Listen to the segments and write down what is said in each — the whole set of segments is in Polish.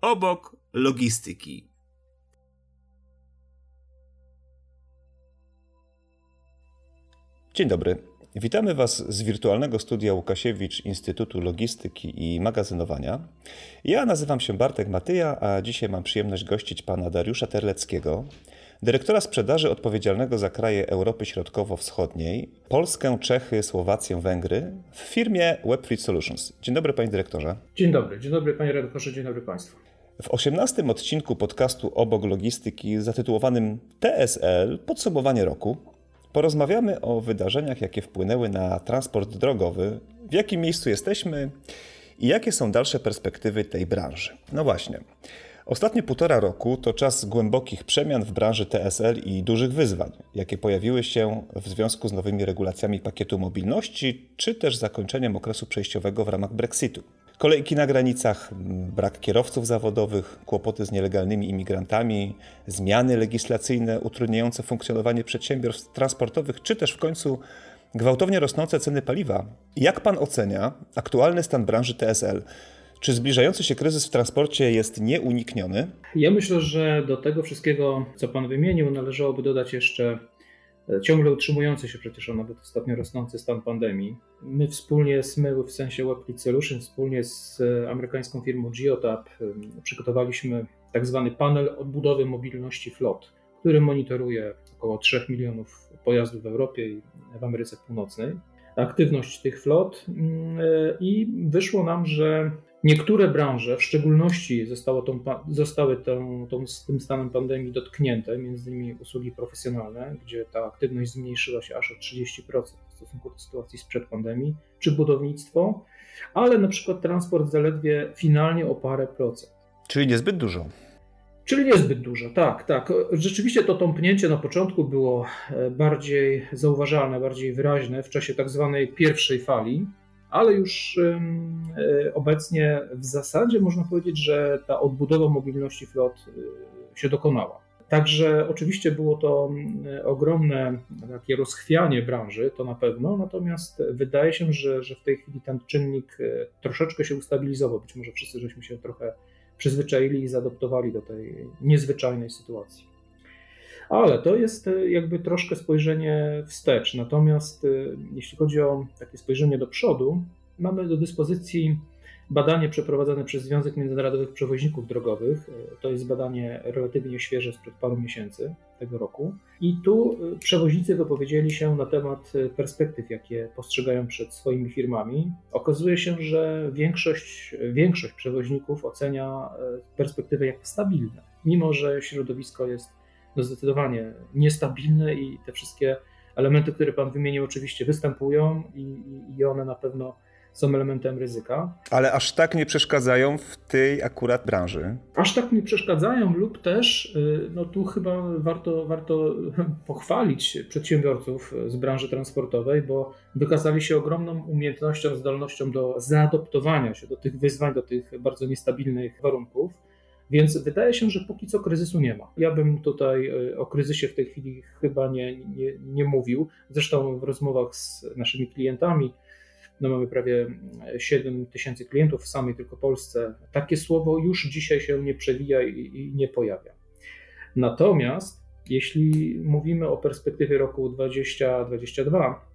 obok logistyki. Dzień dobry. Witamy Was z wirtualnego studia Łukasiewicz Instytutu Logistyki i Magazynowania. Ja nazywam się Bartek Matyja, a dzisiaj mam przyjemność gościć pana Dariusza Terleckiego, dyrektora sprzedaży odpowiedzialnego za kraje Europy Środkowo-Wschodniej, Polskę, Czechy, Słowację, Węgry w firmie Webfleet Solutions. Dzień dobry panie dyrektorze. Dzień dobry, dzień dobry panie redaktorze, dzień dobry państwu. W osiemnastym odcinku podcastu Obok Logistyki zatytułowanym TSL Podsumowanie roku porozmawiamy o wydarzeniach, jakie wpłynęły na transport drogowy, w jakim miejscu jesteśmy i jakie są dalsze perspektywy tej branży. No właśnie. Ostatnie półtora roku to czas głębokich przemian w branży TSL i dużych wyzwań, jakie pojawiły się w związku z nowymi regulacjami pakietu mobilności, czy też zakończeniem okresu przejściowego w ramach Brexitu. Kolejki na granicach, brak kierowców zawodowych, kłopoty z nielegalnymi imigrantami, zmiany legislacyjne utrudniające funkcjonowanie przedsiębiorstw transportowych, czy też w końcu gwałtownie rosnące ceny paliwa. Jak pan ocenia aktualny stan branży TSL? Czy zbliżający się kryzys w transporcie jest nieunikniony? Ja myślę, że do tego wszystkiego, co Pan wymienił, należałoby dodać jeszcze ciągle utrzymujący się przecież, a nawet ostatnio rosnący stan pandemii. My wspólnie z my, w sensie Webfleet Solutions, wspólnie z e, amerykańską firmą Geotap e, przygotowaliśmy tak zwany panel odbudowy mobilności flot, który monitoruje około 3 milionów pojazdów w Europie i w Ameryce Północnej aktywność tych flot mm, i wyszło nam, że Niektóre branże, w szczególności zostało tą, zostały tą, tą, tym stanem pandemii dotknięte, między innymi usługi profesjonalne, gdzie ta aktywność zmniejszyła się aż o 30% w stosunku do sytuacji sprzed pandemii, czy budownictwo, ale na przykład transport zaledwie finalnie o parę procent. Czyli niezbyt dużo. Czyli niezbyt dużo, tak, tak. Rzeczywiście to tąpnięcie na początku było e, bardziej zauważalne, bardziej wyraźne w czasie tak zwanej pierwszej fali, ale już e, obecnie w zasadzie można powiedzieć, że ta odbudowa mobilności flot e, się dokonała. Także oczywiście było to ogromne takie rozchwianie branży, to na pewno, natomiast wydaje się, że, że w tej chwili ten czynnik e, troszeczkę się ustabilizował. Być może wszyscy żeśmy się trochę przyzwyczaili i zaadoptowali do tej niezwyczajnej sytuacji. Ale to jest e, jakby troszkę spojrzenie wstecz. Natomiast e, jeśli chodzi o takie spojrzenie do przodu, mamy do dyspozycji badanie przeprowadzone przez Związek Międzynarodowych Przewoźników Drogowych. E, to jest badanie relatywnie świeże sprzed paru miesięcy tego roku. I tu przewoźnicy wypowiedzieli się na temat perspektyw, jakie postrzegają przed swoimi firmami. Okazuje się, że większość, większość przewoźników ocenia perspektywy jako stabilne, mimo że środowisko jest no zdecydowanie niestabilne i te wszystkie elementy, które Pan wymienił, oczywiście występują i, i one na pewno są elementem ryzyka. Ale aż tak nie przeszkadzają w tej akurat branży? Aż tak nie przeszkadzają, lub też, y, no tu chyba warto, warto pochwalić przedsiębiorców z branży transportowej, bo wykazali się ogromną umiejętnością, zdolnością do zaadoptowania się do tych wyzwań, do tych bardzo niestabilnych warunków. Więc wydaje się, że póki co kryzysu nie ma. Ja bym tutaj e, o kryzysie w tej chwili chyba nie, nie, nie mówił. Zresztą w rozmowach z naszymi klientami, no mamy prawie 7 tysięcy klientów w samej tylko Polsce, takie słowo już dzisiaj się nie przewija i, i nie pojawia. Natomiast jeśli mówimy o perspektywie roku 2022,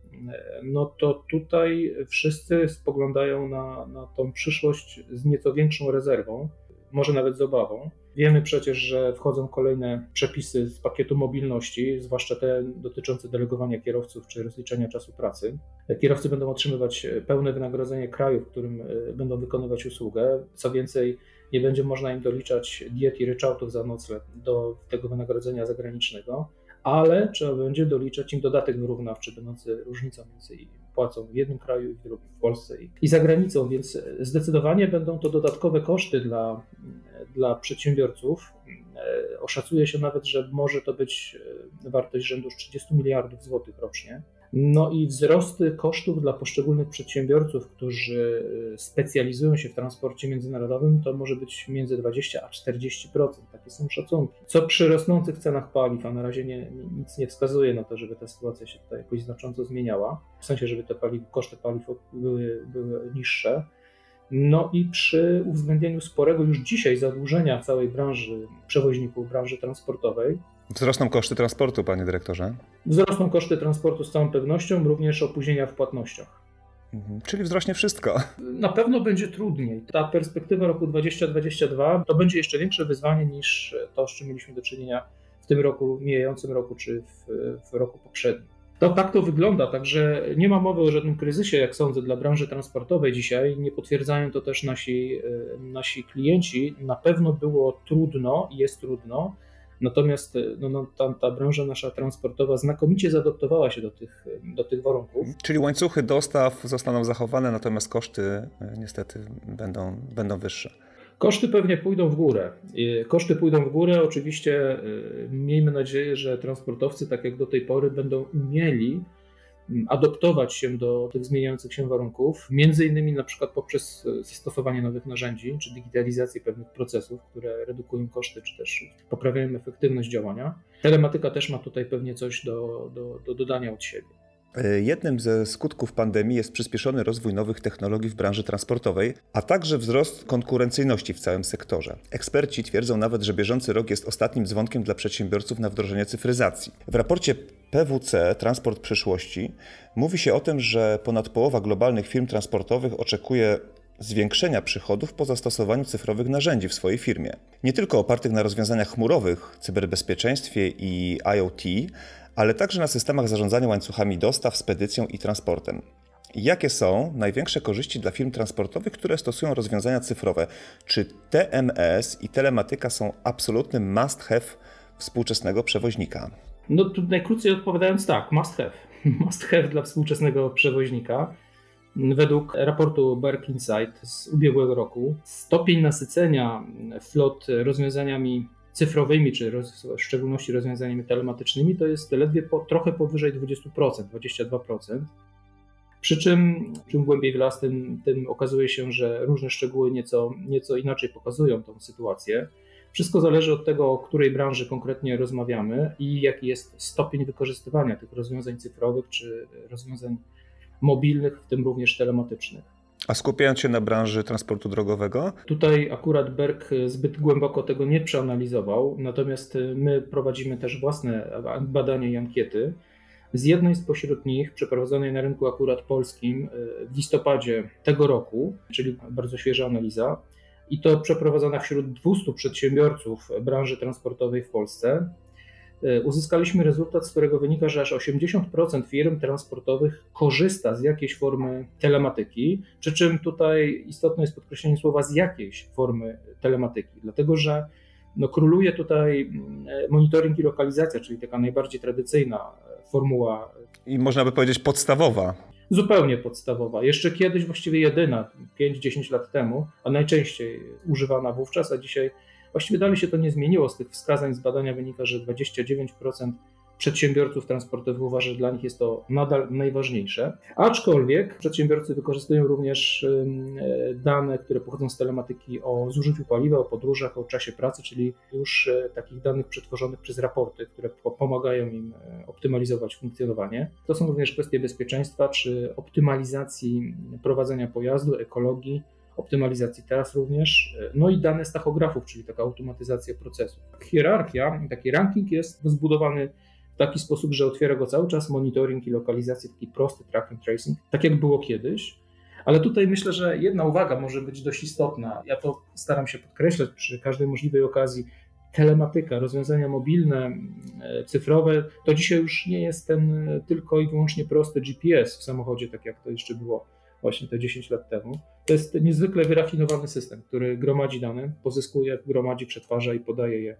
no to tutaj wszyscy spoglądają na, na tą przyszłość z nieco większą rezerwą może nawet z obawą. Wiemy przecież, że wchodzą kolejne przepisy z pakietu mobilności, zwłaszcza te dotyczące delegowania kierowców czy rozliczenia czasu pracy. Kierowcy będą otrzymywać pełne wynagrodzenie kraju, w którym e, będą wykonywać usługę. Co więcej, nie będzie można im doliczać diet i ryczałtów za nocleg do tego wynagrodzenia zagranicznego, ale trzeba będzie doliczać im dodatek wyrównawczy będący różnicą między płacą w jednym kraju i w drugim, w Polsce i, i za granicą, więc zdecydowanie będą to dodatkowe koszty dla, dla przedsiębiorców. E, oszacuje się nawet, że może to być e, wartość rzędu 30 miliardów złotych rocznie. No i wzrosty kosztów dla poszczególnych przedsiębiorców, którzy y, specjalizują się w transporcie międzynarodowym, to może być między 20 a 40%. Takie są szacunki. Co przy rosnących cenach paliw, a na razie nie, nic nie wskazuje na to, żeby ta sytuacja się tutaj jakoś znacząco zmieniała, w sensie, żeby te paliw, koszty paliw były, były niższe, No i przy uwzględnieniu sporego już dzisiaj zadłużenia całej branży przewoźników, branży transportowej. Wzrosną koszty transportu, panie dyrektorze? Wzrosną koszty transportu z całą pewnością, również opóźnienia w płatnościach. Mhm. Czyli wzrośnie wszystko. Na pewno będzie trudniej. Ta perspektywa roku 2022 to będzie jeszcze większe wyzwanie niż to, z czym mieliśmy do czynienia w tym roku, mijającym roku, czy w, w roku poprzednim. To tak to wygląda, także nie ma mowy o żadnym kryzysie, jak sądzę, dla branży transportowej dzisiaj. Nie potwierdzają to też nasi, e, nasi klienci. Na pewno było trudno i jest trudno, natomiast e, no, no, ta, ta branża nasza transportowa znakomicie zaadoptowała się do tych, do tych warunków. Czyli łańcuchy dostaw zostaną zachowane, natomiast koszty e, niestety będą, będą wyższe. Koszty pewnie pójdą w górę. Koszty pójdą w górę. Oczywiście y, miejmy nadzieję, że transportowcy, tak jak do tej pory, będą umieli adoptować się do tych zmieniających się warunków, między innymi na przykład poprzez y, zastosowanie nowych narzędzi, czy digitalizację pewnych procesów, które redukują koszty, czy też poprawiają efektywność działania. Telematyka też ma tutaj pewnie coś do, do, do dodania od siebie. E, jednym ze skutków pandemii jest przyspieszony rozwój nowych technologii w branży transportowej, a także wzrost konkurencyjności w całym sektorze. Eksperci twierdzą nawet, że bieżący rok jest ostatnim dzwonkiem dla przedsiębiorców na wdrożenie cyfryzacji. W raporcie PWC Transport przyszłości mówi się o tym, że ponad połowa globalnych firm transportowych oczekuje zwiększenia przychodów po zastosowaniu cyfrowych narzędzi w swojej firmie. Nie tylko opartych na rozwiązaniach chmurowych, cyberbezpieczeństwie i IoT, ale także na systemach zarządzania łańcuchami dostaw, spedycją i transportem. Jakie są największe korzyści dla firm transportowych, które stosują rozwiązania cyfrowe? Czy TMS i telematyka są absolutnym must have współczesnego przewoźnika? No tu najkrócej odpowiadając tak, must have. Must have dla współczesnego przewoźnika. Według raportu Berk Insight z ubiegłego roku stopień nasycenia flot rozwiązaniami cyfrowymi, czy w szczególności rozwiązaniami telematycznymi, to jest ledwie po, trochę powyżej 20%, 22%. Przy czym czym głębiej w las, tym, tym okazuje się, że różne szczegóły nieco, nieco inaczej pokazują tą sytuację. Wszystko zależy od tego, o której branży konkretnie rozmawiamy i jaki jest stopień wykorzystywania tych rozwiązań cyfrowych czy rozwiązań mobilnych, w tym również telematycznych. A skupiając się na branży transportu drogowego? Tutaj akurat Berg zbyt głęboko tego nie przeanalizował, natomiast my prowadzimy też własne badania i ankiety. Z jednej spośród nich, przeprowadzonej na rynku akurat polskim w listopadzie tego roku, czyli bardzo świeża analiza, i to przeprowadzona wśród 200 przedsiębiorców branży transportowej w Polsce, E, uzyskaliśmy rezultat, z którego wynika, że aż 80% firm transportowych korzysta z jakiejś formy telematyki, przy czym tutaj istotne jest podkreślenie słowa z jakiejś formy telematyki, dlatego że no, króluje tutaj mm, monitoring i lokalizacja, czyli taka najbardziej tradycyjna formuła. I można by powiedzieć podstawowa. Zupełnie podstawowa. Jeszcze kiedyś właściwie jedyna, 5-10 lat temu, a najczęściej używana wówczas, a dzisiaj Właściwie dalej się to nie zmieniło. Z tych wskazań z badania wynika, że 29% przedsiębiorców transportowych uważa, że dla nich jest to nadal najważniejsze. Aczkolwiek przedsiębiorcy wykorzystują również dane, które pochodzą z telematyki o zużyciu paliwa, o podróżach, o czasie pracy, czyli już e, takich danych przetworzonych przez raporty, które pomagają im e, optymalizować funkcjonowanie. To są również kwestie bezpieczeństwa czy optymalizacji prowadzenia pojazdu, ekologii optymalizacji teraz również, no i dane z tachografów, czyli taka automatyzacja procesów. Hierarchia, taki ranking jest zbudowany w taki sposób, że otwiera go cały czas monitoring i lokalizację, taki prosty track and tracing, tak jak było kiedyś. Ale tutaj myślę, że jedna uwaga może być dość istotna. Ja to staram się podkreślać przy każdej możliwej okazji. Telematyka, rozwiązania mobilne, e, cyfrowe, to dzisiaj już nie jest ten tylko i wyłącznie prosty GPS w samochodzie, tak jak to jeszcze było właśnie te 10 lat temu. To jest niezwykle wyrafinowany system, który gromadzi dane, pozyskuje, gromadzi, przetwarza i podaje je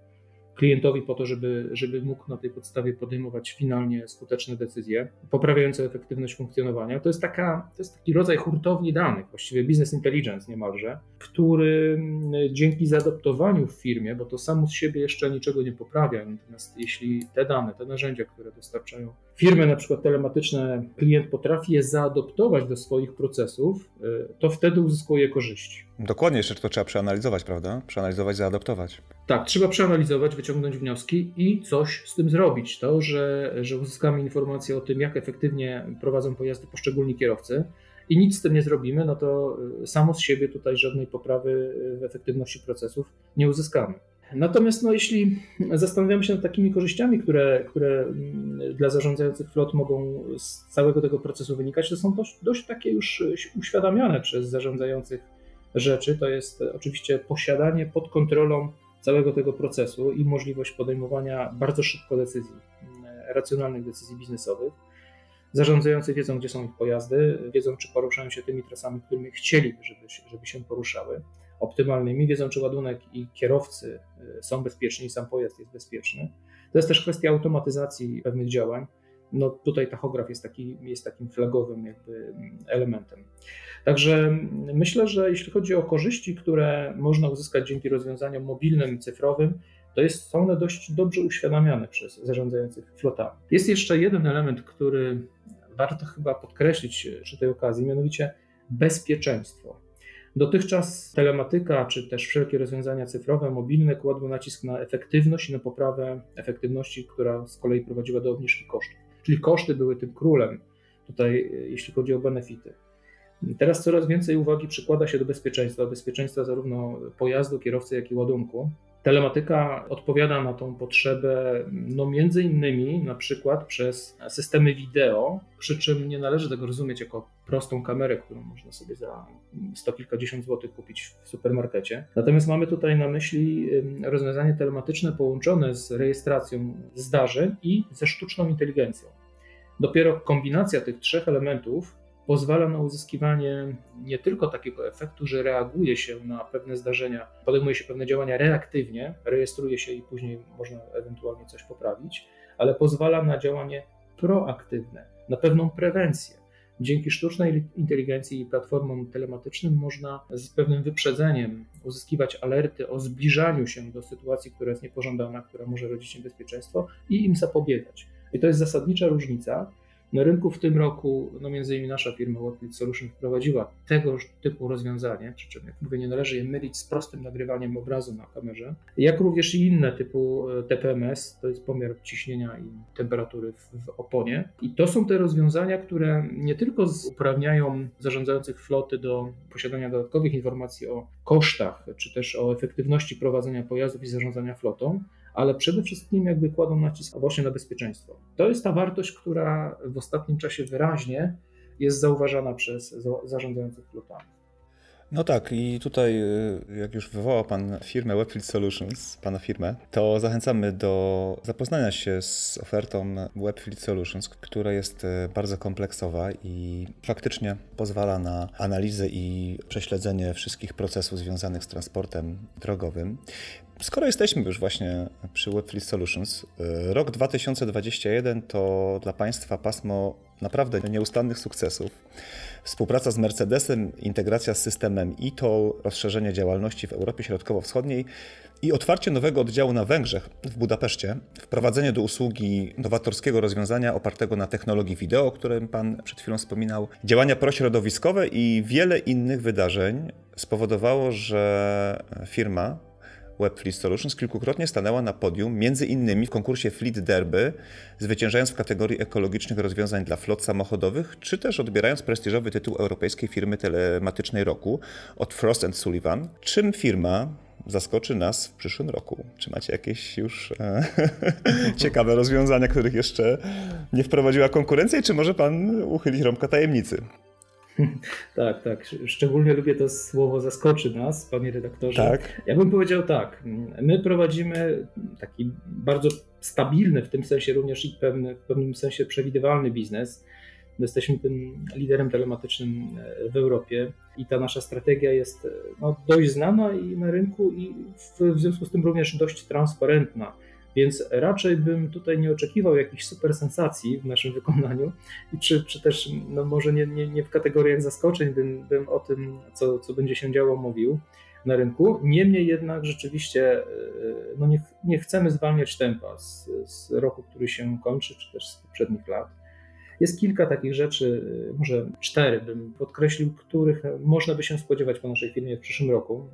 klientowi po to, żeby, żeby mógł na tej podstawie podejmować finalnie skuteczne decyzje, poprawiające efektywność funkcjonowania. To jest, taka, to jest taki rodzaj hurtowni danych, właściwie business intelligence niemalże, który mm, dzięki zaadoptowaniu w firmie, bo to samo z siebie jeszcze niczego nie poprawia, natomiast jeśli te dane, te narzędzia, które dostarczają firmy na przykład telematyczne, klient potrafi je zaadoptować do swoich procesów, y, to wtedy uzyskuje korzyści. Dokładnie, jeszcze to trzeba przeanalizować, prawda? Przeanalizować, zaadoptować. Tak, trzeba przeanalizować, wyciągnąć wnioski i coś z tym zrobić. To, że, że uzyskamy informacje o tym, jak efektywnie prowadzą pojazdy poszczególni kierowcy, i nic z tym nie zrobimy, no to samo z siebie tutaj żadnej poprawy w efektywności procesów nie uzyskamy. Natomiast no, jeśli zastanawiamy się nad takimi korzyściami, które, które mm, dla zarządzających flot mogą z całego tego procesu wynikać, to są dość, dość takie już uświadamiane przez zarządzających rzeczy. To jest oczywiście posiadanie pod kontrolą całego tego procesu i możliwość podejmowania bardzo szybko decyzji, racjonalnych decyzji biznesowych. Zarządzający wiedzą, gdzie są ich pojazdy, wiedzą, czy poruszają się tymi trasami, którymi chcieliby, żeby, żeby się poruszały optymalnymi, wiedzą, czy ładunek i kierowcy y, są bezpieczni, sam pojazd jest bezpieczny. To jest też kwestia automatyzacji pewnych działań. No tutaj tachograf jest, taki, jest takim flagowym jakby elementem. Także myślę, że jeśli chodzi o korzyści, które można uzyskać dzięki rozwiązaniom mobilnym i cyfrowym, to jest, są one dość dobrze uświadamiane przez zarządzających flotami. Jest jeszcze jeden element, który warto chyba podkreślić przy tej okazji, mianowicie bezpieczeństwo. Dotychczas telematyka, czy też wszelkie rozwiązania cyfrowe, mobilne kładły nacisk na efektywność i na poprawę efektywności, która z kolei prowadziła do obniżki kosztów. Czyli koszty były tym królem tutaj, jeśli chodzi o benefity. Teraz coraz więcej uwagi przykłada się do bezpieczeństwa, bezpieczeństwa zarówno pojazdu, kierowcy, jak i ładunku. Telematyka odpowiada na tą potrzebę, no między innymi na przykład przez systemy wideo, przy czym nie należy tego rozumieć jako prostą kamerę, którą można sobie za sto kilkadziesiąt złotych kupić w supermarkecie. Natomiast mamy tutaj na myśli rozwiązanie telematyczne połączone z rejestracją zdarzeń i ze sztuczną inteligencją. Dopiero kombinacja tych trzech elementów pozwala na uzyskiwanie nie tylko takiego efektu, że reaguje się na pewne zdarzenia, podejmuje się pewne działania reaktywnie, rejestruje się i później można ewentualnie coś poprawić, ale pozwala na działanie proaktywne, na pewną prewencję. Dzięki sztucznej inteligencji i platformom telematycznym można z pewnym wyprzedzeniem uzyskiwać alerty o zbliżaniu się do sytuacji, która jest niepożądana, która może rodzić niebezpieczeństwo i im zapobiegać. I to jest zasadnicza różnica na rynku w tym roku, no między innymi nasza firma Webfleet Solution wprowadziła tego typu rozwiązanie, przy czym jak mówię, nie należy je mylić z prostym nagrywaniem obrazu na kamerze, jak również i inne typu e, TPMS, to jest pomiar ciśnienia i temperatury w, w oponie. I to są te rozwiązania, które nie tylko uprawniają zarządzających floty do posiadania dodatkowych informacji o kosztach, czy też o efektywności prowadzenia pojazdów i zarządzania flotą, ale przede wszystkim jakby kładą nacisk właśnie na bezpieczeństwo. To jest ta wartość, która w ostatnim czasie wyraźnie jest zauważana przez zarządzających flotami. No tak, i tutaj, y, jak już wywołał Pan firmę Webfleet Solutions, Pana firmę, to zachęcamy do zapoznania się z ofertą Webfleet Solutions, która jest y, bardzo kompleksowa i faktycznie pozwala na analizę i prześledzenie wszystkich procesów związanych z transportem drogowym. Skoro jesteśmy już właśnie przy Webfleet Solutions, y, rok 2021 to dla Państwa pasmo naprawdę nieustannych sukcesów. Współpraca z Mercedesem, integracja z systemem e rozszerzenie działalności w Europie Środkowo-Wschodniej i otwarcie nowego oddziału na Węgrzech w Budapeszcie, wprowadzenie do usługi nowatorskiego rozwiązania opartego na technologii wideo, o którym Pan przed chwilą wspominał, działania prośrodowiskowe i wiele innych wydarzeń spowodowało, że firma Webfleet Solutions kilkukrotnie stanęła na podium, między innymi w konkursie Fleet Derby, zwyciężając w kategorii ekologicznych rozwiązań dla flot samochodowych, czy też odbierając prestiżowy tytuł europejskiej firmy telematycznej roku od Frost Sullivan. Czym firma zaskoczy nas w przyszłym roku? Czy macie jakieś już e, ciekawe rozwiązania, których jeszcze nie wprowadziła konkurencja, czy może pan uchylić rąbka tajemnicy? Tak, tak. Szczególnie lubię to słowo zaskoczy nas, panie redaktorze. Tak. Ja bym powiedział tak. My prowadzimy taki bardzo stabilny, w tym sensie również i pewny, w pewnym sensie przewidywalny biznes. My jesteśmy tym liderem telematycznym e, w Europie i ta nasza strategia jest e, no, dość znana i na rynku i w, w związku z tym również dość transparentna więc raczej bym tutaj nie oczekiwał jakichś super sensacji w naszym wykonaniu, czy, czy też no może nie, nie, nie w kategoriach zaskoczeń bym, bym o tym, co, co będzie się działo, mówił na rynku. Niemniej jednak rzeczywiście e, no nie, nie chcemy zwalniać tempa z, z roku, który się kończy, czy też z poprzednich lat. Jest kilka takich rzeczy, e, może cztery bym podkreślił, których można by się spodziewać po naszej firmie w przyszłym roku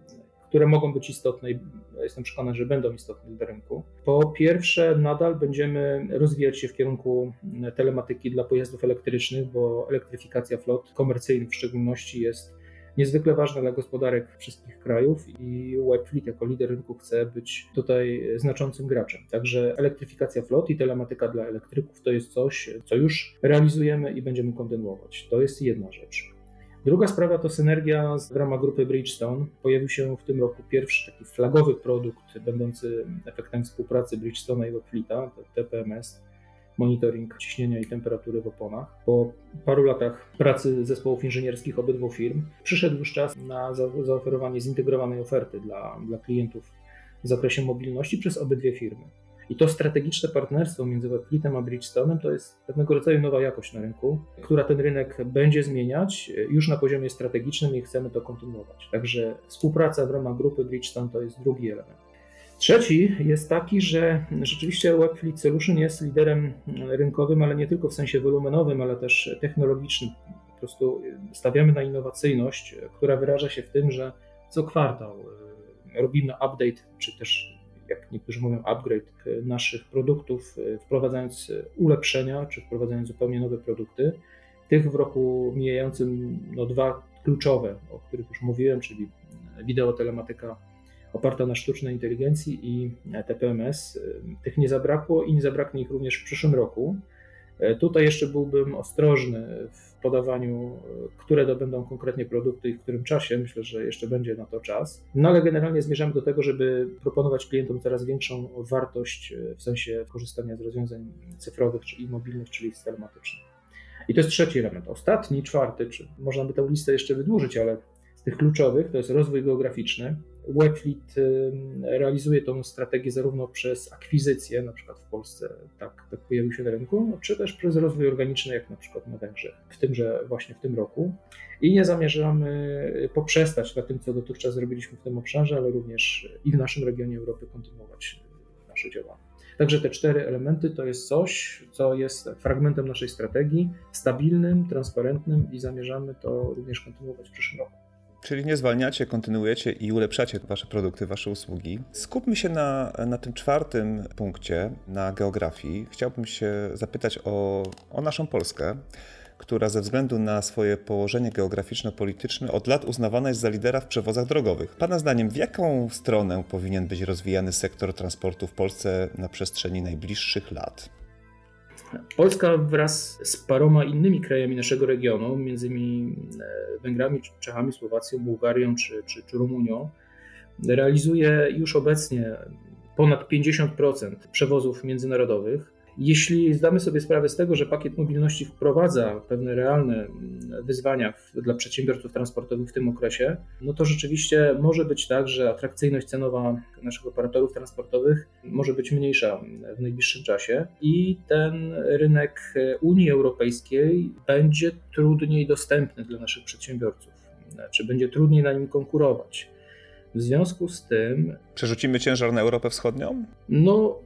które mogą być istotne i jestem przekonany, że będą istotne dla rynku. Po pierwsze, nadal będziemy rozwijać się w kierunku telematyki dla pojazdów elektrycznych, bo elektryfikacja flot komercyjnych w szczególności jest niezwykle ważna dla gospodarek wszystkich krajów i Webfleet jako lider rynku chce być tutaj znaczącym graczem. Także elektryfikacja flot i telematyka dla elektryków to jest coś, co już realizujemy i będziemy kontynuować. To jest jedna rzecz. Druga sprawa to synergia w ramach grupy Bridgestone. Pojawił się w tym roku pierwszy taki flagowy produkt będący efektem współpracy Bridgestone'a i Webfleeta, TPMS, monitoring ciśnienia i temperatury w oponach. Po paru latach pracy zespołów inżynierskich obydwu firm przyszedł już czas na zaoferowanie zintegrowanej oferty dla, dla klientów w zakresie mobilności przez obydwie firmy. I to strategiczne partnerstwo między Webfleetem a Bridgestone'em to jest pewnego rodzaju nowa jakość na rynku, która ten rynek będzie zmieniać już na poziomie strategicznym i chcemy to kontynuować. Także współpraca w ramach grupy Bridgestone to jest drugi element. Trzeci jest taki, że rzeczywiście Webfleet Solution jest liderem rynkowym, ale nie tylko w sensie wolumenowym, ale też technologicznym. Po prostu stawiamy na innowacyjność, która wyraża się w tym, że co kwartał e, robimy update, czy też jak niektórzy mówią upgrade naszych produktów, e, wprowadzając ulepszenia, czy wprowadzając zupełnie nowe produkty. Tych w roku mijającym no, dwa kluczowe, o których już mówiłem, czyli wideotelematyka oparta na sztucznej inteligencji i TPMS. Tych nie zabrakło i nie zabraknie ich również w przyszłym roku. Tutaj jeszcze byłbym ostrożny w podawaniu, które to będą konkretnie produkty i w którym czasie. Myślę, że jeszcze będzie na to czas. No ale generalnie zmierzamy do tego, żeby proponować klientom coraz większą wartość w sensie korzystania z rozwiązań cyfrowych i mobilnych, czyli telematycznych. I to jest trzeci element. Ostatni, czwarty, czy można by tę listę jeszcze wydłużyć, ale z tych kluczowych to jest rozwój geograficzny. Webfleet realizuje tą strategię zarówno przez akwizycję, na przykład w Polsce tak, tak pojawił się na rynku, czy też przez rozwój organiczny, jak na przykład na Węgrzech, w tymże właśnie w tym roku. I nie zamierzamy poprzestać na tym, co dotychczas zrobiliśmy w tym obszarze, ale również i w naszym regionie Europy kontynuować nasze działania. Także te cztery elementy to jest coś, co jest fragmentem naszej strategii, stabilnym, transparentnym i zamierzamy to również kontynuować w przyszłym roku. Czyli nie zwalniacie, kontynuujecie i ulepszacie wasze produkty, wasze usługi. Skupmy się na, na tym czwartym punkcie, na geografii. Chciałbym się zapytać o, o naszą Polskę, która ze względu na swoje położenie geograficzno-polityczne od lat uznawana jest za lidera w przewozach drogowych. Pana zdaniem, w jaką stronę powinien być rozwijany sektor transportu w Polsce na przestrzeni najbliższych lat? Polska wraz z paroma innymi krajami naszego regionu, między innymi e, Węgrami, Czechami, Słowacją, Bułgarią czy, czy, czy Rumunią, realizuje już obecnie ponad 50% przewozów międzynarodowych. Jeśli zdamy sobie sprawę z tego, że pakiet mobilności wprowadza pewne realne mm, wyzwania dla przedsiębiorców transportowych w tym okresie, no to rzeczywiście może być tak, że atrakcyjność cenowa naszych operatorów transportowych może być mniejsza w najbliższym czasie i ten rynek Unii Europejskiej będzie trudniej dostępny dla naszych przedsiębiorców, czy będzie trudniej na nim konkurować. W związku z tym. Przerzucimy ciężar na Europę Wschodnią? No,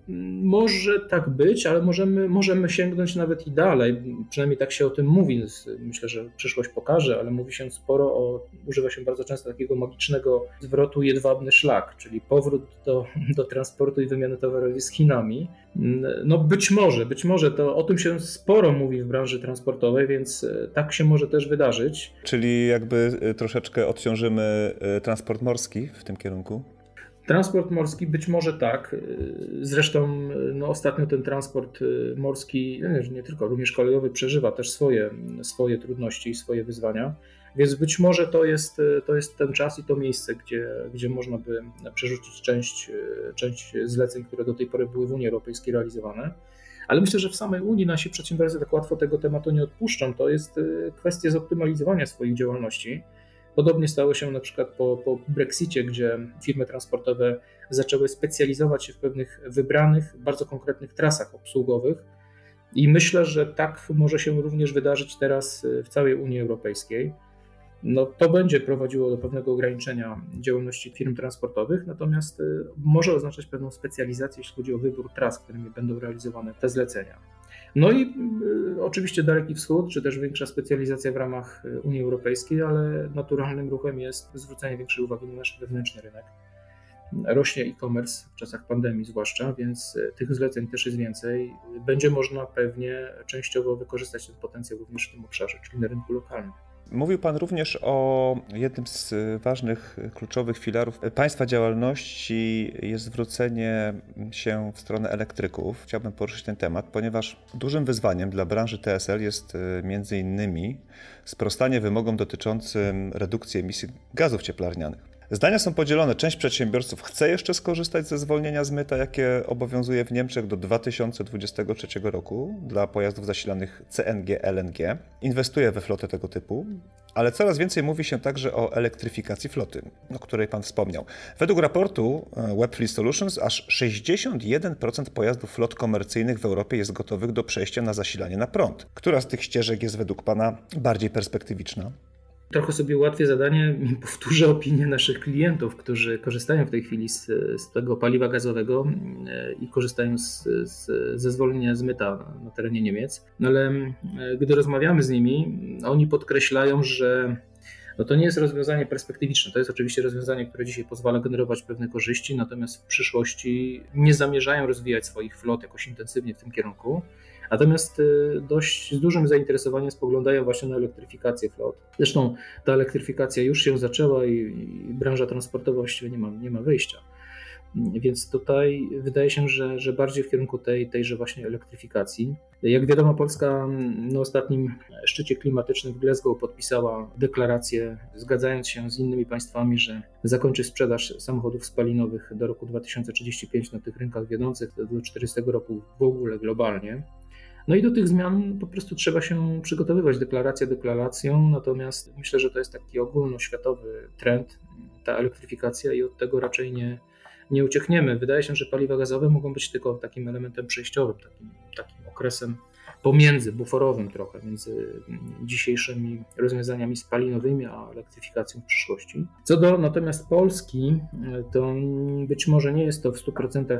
może tak być, ale możemy, możemy sięgnąć nawet i dalej. Przynajmniej tak się o tym mówi. Myślę, że przyszłość pokaże, ale mówi się sporo o. Używa się bardzo często takiego magicznego zwrotu jedwabny szlak, czyli powrót do, do transportu i wymiany towarowej z Chinami. No, być może, być może to o tym się sporo mówi w branży transportowej, więc e, tak się może też wydarzyć. Czyli jakby e, troszeczkę odciążymy e, transport morski w tym kierunku? Transport morski być może tak. Zresztą no, ostatnio ten transport morski, nie, nie tylko, również kolejowy przeżywa też swoje, swoje trudności i swoje wyzwania. Więc być może to jest, to jest ten czas i to miejsce, gdzie, gdzie można by przerzucić część, część zleceń, które do tej pory były w Unii Europejskiej realizowane. Ale myślę, że w samej Unii nasi przedsiębiorcy tak łatwo tego tematu nie odpuszczą. To jest kwestia zoptymalizowania swoich działalności Podobnie stało się na przykład po, po Brexicie, gdzie firmy transportowe zaczęły specjalizować się w pewnych wybranych, bardzo konkretnych trasach obsługowych. I myślę, że tak może się również wydarzyć teraz w całej Unii Europejskiej. No, to będzie prowadziło do pewnego ograniczenia działalności firm transportowych, natomiast y, może oznaczać pewną specjalizację, jeśli chodzi o wybór tras, którymi będą realizowane te zlecenia. No i y, oczywiście Daleki Wschód, czy też większa specjalizacja w ramach Unii Europejskiej, ale naturalnym ruchem jest zwrócenie większej uwagi na nasz wewnętrzny rynek. Rośnie e-commerce w czasach pandemii zwłaszcza, więc tych zleceń też jest więcej. Będzie można pewnie częściowo wykorzystać ten potencjał również w tym obszarze, czyli na rynku lokalnym. Mówił Pan również o jednym z ważnych, kluczowych filarów Państwa działalności jest zwrócenie się w stronę elektryków. Chciałbym poruszyć ten temat, ponieważ dużym wyzwaniem dla branży TSL jest e, między innymi sprostanie wymogom dotyczącym redukcji emisji gazów cieplarnianych. Zdania są podzielone. Część przedsiębiorców chce jeszcze skorzystać ze zwolnienia z myta, jakie obowiązuje w Niemczech do 2023 roku dla pojazdów zasilanych CNG, LNG. Inwestuje we flotę tego typu, ale coraz więcej mówi się także o elektryfikacji floty, o której Pan wspomniał. Według raportu e, Webfleet Solutions aż 61% pojazdów flot komercyjnych w Europie jest gotowych do przejścia na zasilanie na prąd. Która z tych ścieżek jest według Pana bardziej perspektywiczna? Trochę sobie ułatwię zadanie i powtórzę opinię naszych klientów, którzy korzystają w tej chwili z, z tego paliwa gazowego e, i korzystają z, z, ze zwolnienia z myta na terenie Niemiec. No ale e, gdy rozmawiamy z nimi, oni podkreślają, że no to nie jest rozwiązanie perspektywiczne. To jest oczywiście rozwiązanie, które dzisiaj pozwala generować pewne korzyści, natomiast w przyszłości nie zamierzają rozwijać swoich flot jakoś intensywnie w tym kierunku. Natomiast y, dość z dużym zainteresowaniem spoglądają właśnie na elektryfikację flot. Zresztą ta elektryfikacja już się zaczęła i, i branża transportowa właściwie nie ma, nie ma wyjścia. Więc tutaj wydaje się, że, że bardziej w kierunku tej, tejże właśnie elektryfikacji. Jak wiadomo, Polska na ostatnim szczycie klimatycznym w Glasgow podpisała deklarację, zgadzając się z innymi państwami, że zakończy sprzedaż samochodów spalinowych do roku 2035 na tych rynkach wiodących, do 40 roku w ogóle globalnie. No i do tych zmian po prostu trzeba się przygotowywać, deklaracja deklaracją, natomiast myślę, że to jest taki ogólnoświatowy trend, ta elektryfikacja i od tego raczej nie, nie uciekniemy. Wydaje się, że paliwa gazowe mogą być tylko takim elementem przejściowym, takim, takim okresem pomiędzy, buforowym trochę, między dzisiejszymi rozwiązaniami spalinowymi a elektryfikacją w przyszłości. Co do natomiast Polski, to być może nie jest to w 100%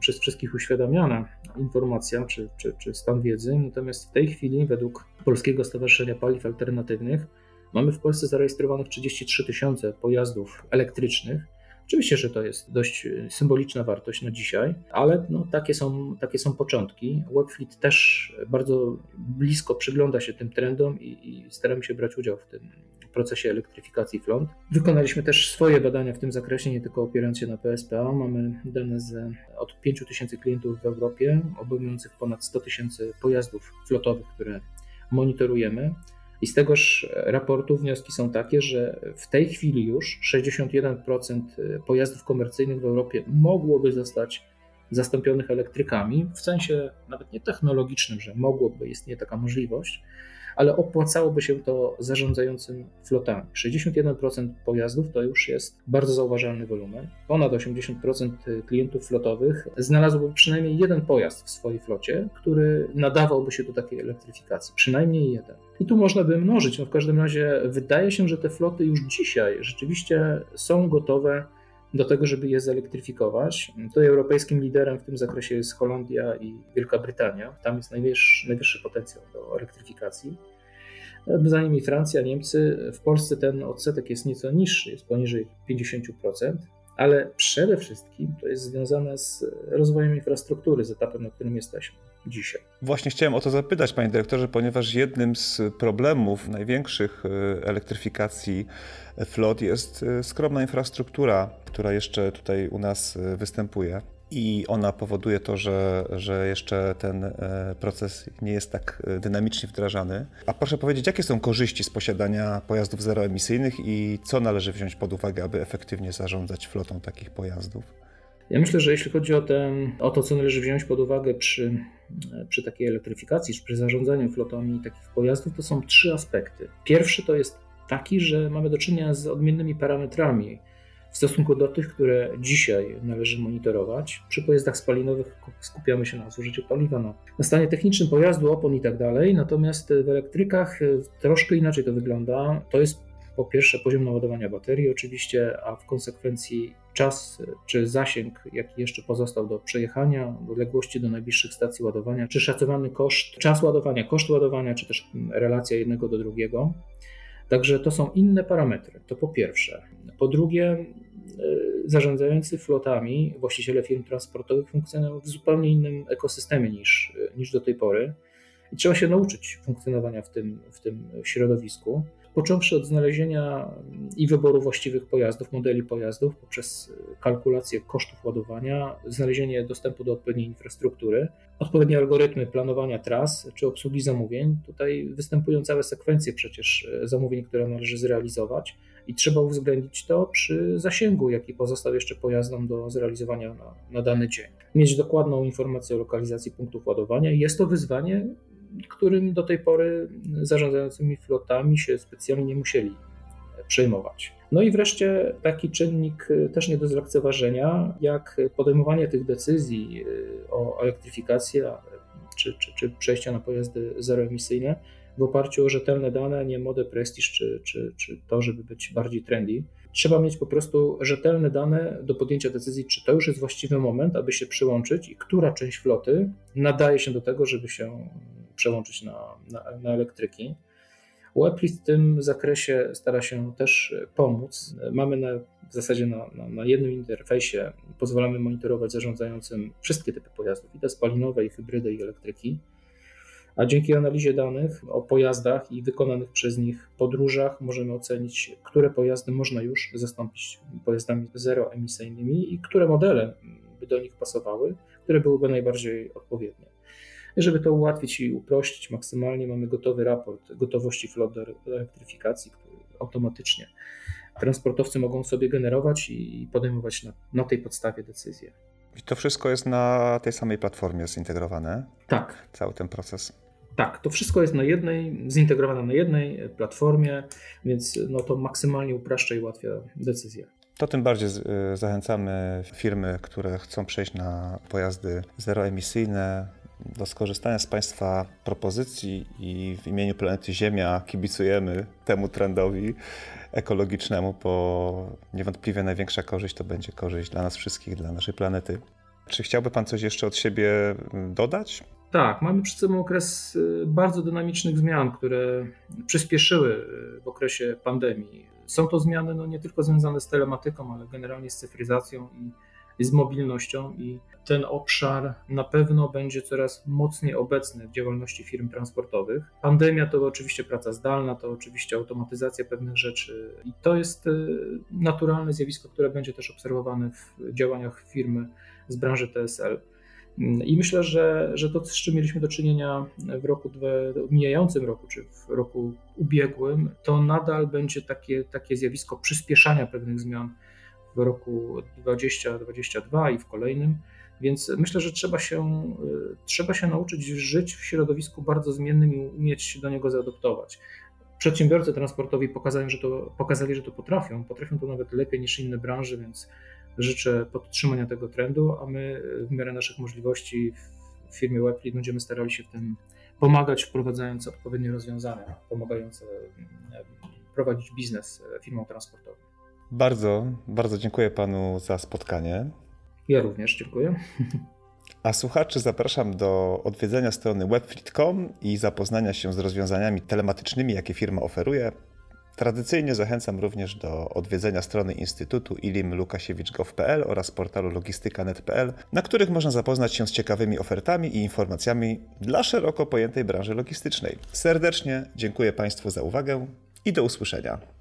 przez wszystkich uświadamiana informacja czy, czy, czy stan wiedzy, natomiast w tej chwili według Polskiego Stowarzyszenia Paliw Alternatywnych mamy w Polsce zarejestrowanych 33 tysiące pojazdów elektrycznych, Oczywiście, że to jest dość e, symboliczna wartość na dzisiaj, ale no, takie, są, takie są początki. Webfleet też bardzo blisko przygląda się tym trendom i, i staramy się brać udział w tym procesie elektryfikacji flot. Wykonaliśmy też swoje badania w tym zakresie, nie tylko opierając się na PSPA. Mamy dane z od 5 tysięcy klientów w Europie, obejmujących ponad 100 tysięcy pojazdów flotowych, które monitorujemy. I z tegoż raportu wnioski są takie, że w tej chwili już 61% pojazdów komercyjnych w Europie mogłoby zostać zastąpionych elektrykami, w sensie nawet nie technologicznym, że mogłoby istnieć taka możliwość, ale opłacałoby się to zarządzającym flotami. 61% pojazdów to już jest bardzo zauważalny wolumen. Ponad 80% klientów flotowych znalazłoby przynajmniej jeden pojazd w swojej flocie, który nadawałby się do takiej elektryfikacji. Przynajmniej jeden. I tu można by mnożyć. No w każdym razie wydaje się, że te floty już dzisiaj rzeczywiście są gotowe do tego, żeby je zelektryfikować. Tutaj europejskim liderem w tym zakresie jest Holandia i Wielka Brytania. Tam jest najwyższy, najwyższy potencjał do elektryfikacji. Za nimi Francja, Niemcy. W Polsce ten odsetek jest nieco niższy, jest poniżej 50%, ale przede wszystkim to jest związane z rozwojem infrastruktury, z etapem, na którym jesteśmy dzisiaj. Właśnie chciałem o to zapytać, panie dyrektorze, ponieważ jednym z problemów największych e, elektryfikacji flot jest e, skromna infrastruktura, która jeszcze tutaj u nas e, występuje. I ona powoduje to, że, że jeszcze ten proces nie jest tak dynamicznie wdrażany. A proszę powiedzieć, jakie są korzyści z posiadania pojazdów zeroemisyjnych i co należy wziąć pod uwagę, aby efektywnie zarządzać flotą takich pojazdów? Ja myślę, że jeśli chodzi o, ten, o to, co należy wziąć pod uwagę przy, przy takiej elektryfikacji, czy przy zarządzaniu flotami takich pojazdów, to są trzy aspekty. Pierwszy to jest taki, że mamy do czynienia z odmiennymi parametrami w stosunku do tych, które dzisiaj należy monitorować. Przy pojazdach spalinowych skupiamy się na zużyciu paliwa, na, na stanie technicznym pojazdu, opon i tak dalej, natomiast w elektrykach troszkę inaczej to wygląda. To jest Po pierwsze poziom naładowania baterii oczywiście, a w konsekwencji czas czy zasięg, jaki jeszcze pozostał do przejechania, odległości do najbliższych stacji ładowania, czy szacowany koszt, czas ładowania, koszt ładowania, czy też relacja jednego do drugiego. Także to są inne parametry, to po pierwsze. Po drugie, zarządzający flotami, właściciele firm transportowych funkcjonują w zupełnie innym ekosystemie niż, niż do tej pory. I trzeba się nauczyć funkcjonowania w tym, w tym środowisku. Począwszy od znalezienia i wyboru właściwych pojazdów, modeli pojazdów, poprzez kalkulację kosztów ładowania, znalezienie dostępu do odpowiedniej infrastruktury, odpowiednie algorytmy planowania tras czy obsługi zamówień. Tutaj występują całe sekwencje przecież zamówień, które należy zrealizować i trzeba uwzględnić to przy zasięgu, jaki pozostał jeszcze pojazdom do zrealizowania na, na dany dzień. Mieć dokładną informację o lokalizacji punktów ładowania. Jest to wyzwanie, którym do tej pory zarządzającymi flotami się specjalnie nie musieli przejmować. No i wreszcie taki czynnik też nie do zlekceważenia, jak podejmowanie tych decyzji o elektryfikacji czy, czy, czy przejścia na pojazdy zeroemisyjne w oparciu o rzetelne dane, nie modę prestiż czy, czy, czy to, żeby być bardziej trendy. Trzeba mieć po prostu rzetelne dane do podjęcia decyzji, czy to już jest właściwy moment, aby się przyłączyć i która część floty nadaje się do tego, żeby się przełączyć na, na, na elektryki. Webfleet w tym zakresie stara się też pomóc. Mamy na, w zasadzie na, na, na, jednym interfejsie, pozwalamy monitorować zarządzającym wszystkie typy pojazdów, i te spalinowe, i hybrydy, i elektryki a dzięki analizie danych o pojazdach i wykonanych przez nich podróżach możemy ocenić, które pojazdy można już zastąpić pojazdami zeroemisyjnymi i które modele by do nich pasowały, które byłyby najbardziej odpowiednie. Żeby to ułatwić i uprościć maksymalnie, mamy gotowy raport gotowości flot do elektryfikacji, który automatycznie transportowcy mogą sobie generować i podejmować na, na tej podstawie decyzje. I to wszystko jest na tej samej platformie zintegrowane? Tak. Cały ten proces. Tak, to wszystko jest na jednej, zintegrowane na jednej platformie, więc no to maksymalnie upraszcza i ułatwia decyzję. To tym bardziej y, zachęcamy firmy, które chcą przejść na pojazdy zeroemisyjne, do skorzystania z Państwa propozycji i w imieniu planety Ziemia kibicujemy temu trendowi ekologicznemu, bo niewątpliwie największa korzyść to będzie korzyść dla nas wszystkich, dla naszej planety. Czy chciałby Pan coś jeszcze od siebie dodać? Tak, mamy przed sobą okres y, bardzo dynamicznych zmian, które przyspieszyły y, w okresie pandemii. Są to zmiany no, nie tylko związane z telematyką, ale generalnie z cyfryzacją i z mobilnością, i ten obszar na pewno będzie coraz mocniej obecny w działalności firm transportowych. Pandemia to oczywiście praca zdalna, to oczywiście automatyzacja pewnych rzeczy, i to jest y, naturalne zjawisko, które będzie też obserwowane w działaniach firmy z branży TSL. I myślę, że, że to, z czym mieliśmy do czynienia w roku w mijającym roku, czy w roku ubiegłym, to nadal będzie takie, takie zjawisko przyspieszania pewnych zmian w roku 2022 i w kolejnym. Więc myślę, że trzeba się, trzeba się nauczyć żyć w środowisku bardzo zmiennym i umieć się do niego zaadoptować. Przedsiębiorcy transportowi pokazali, że to, pokazali, że to potrafią. Potrafią to nawet lepiej niż inne branże, więc życzę podtrzymania tego trendu, a my w miarę naszych możliwości w firmie Webfleet będziemy starali się w tym pomagać, wprowadzając odpowiednie rozwiązania pomagające e, prowadzić biznes firmom transportowym. Bardzo, bardzo dziękuję panu za spotkanie. Ja również dziękuję. A słuchaczy zapraszam do odwiedzenia strony webfleet.com i zapoznania się z rozwiązaniami telematycznymi, jakie firma oferuje. Tradycyjnie zachęcam również do odwiedzenia strony Instytutu Ilim Lukasiewicz.gov.pl oraz portalu logistyka.net.pl, na których można zapoznać się z ciekawymi ofertami i informacjami dla szeroko pojętej branży logistycznej. Serdecznie dziękuję Państwu za uwagę i do usłyszenia.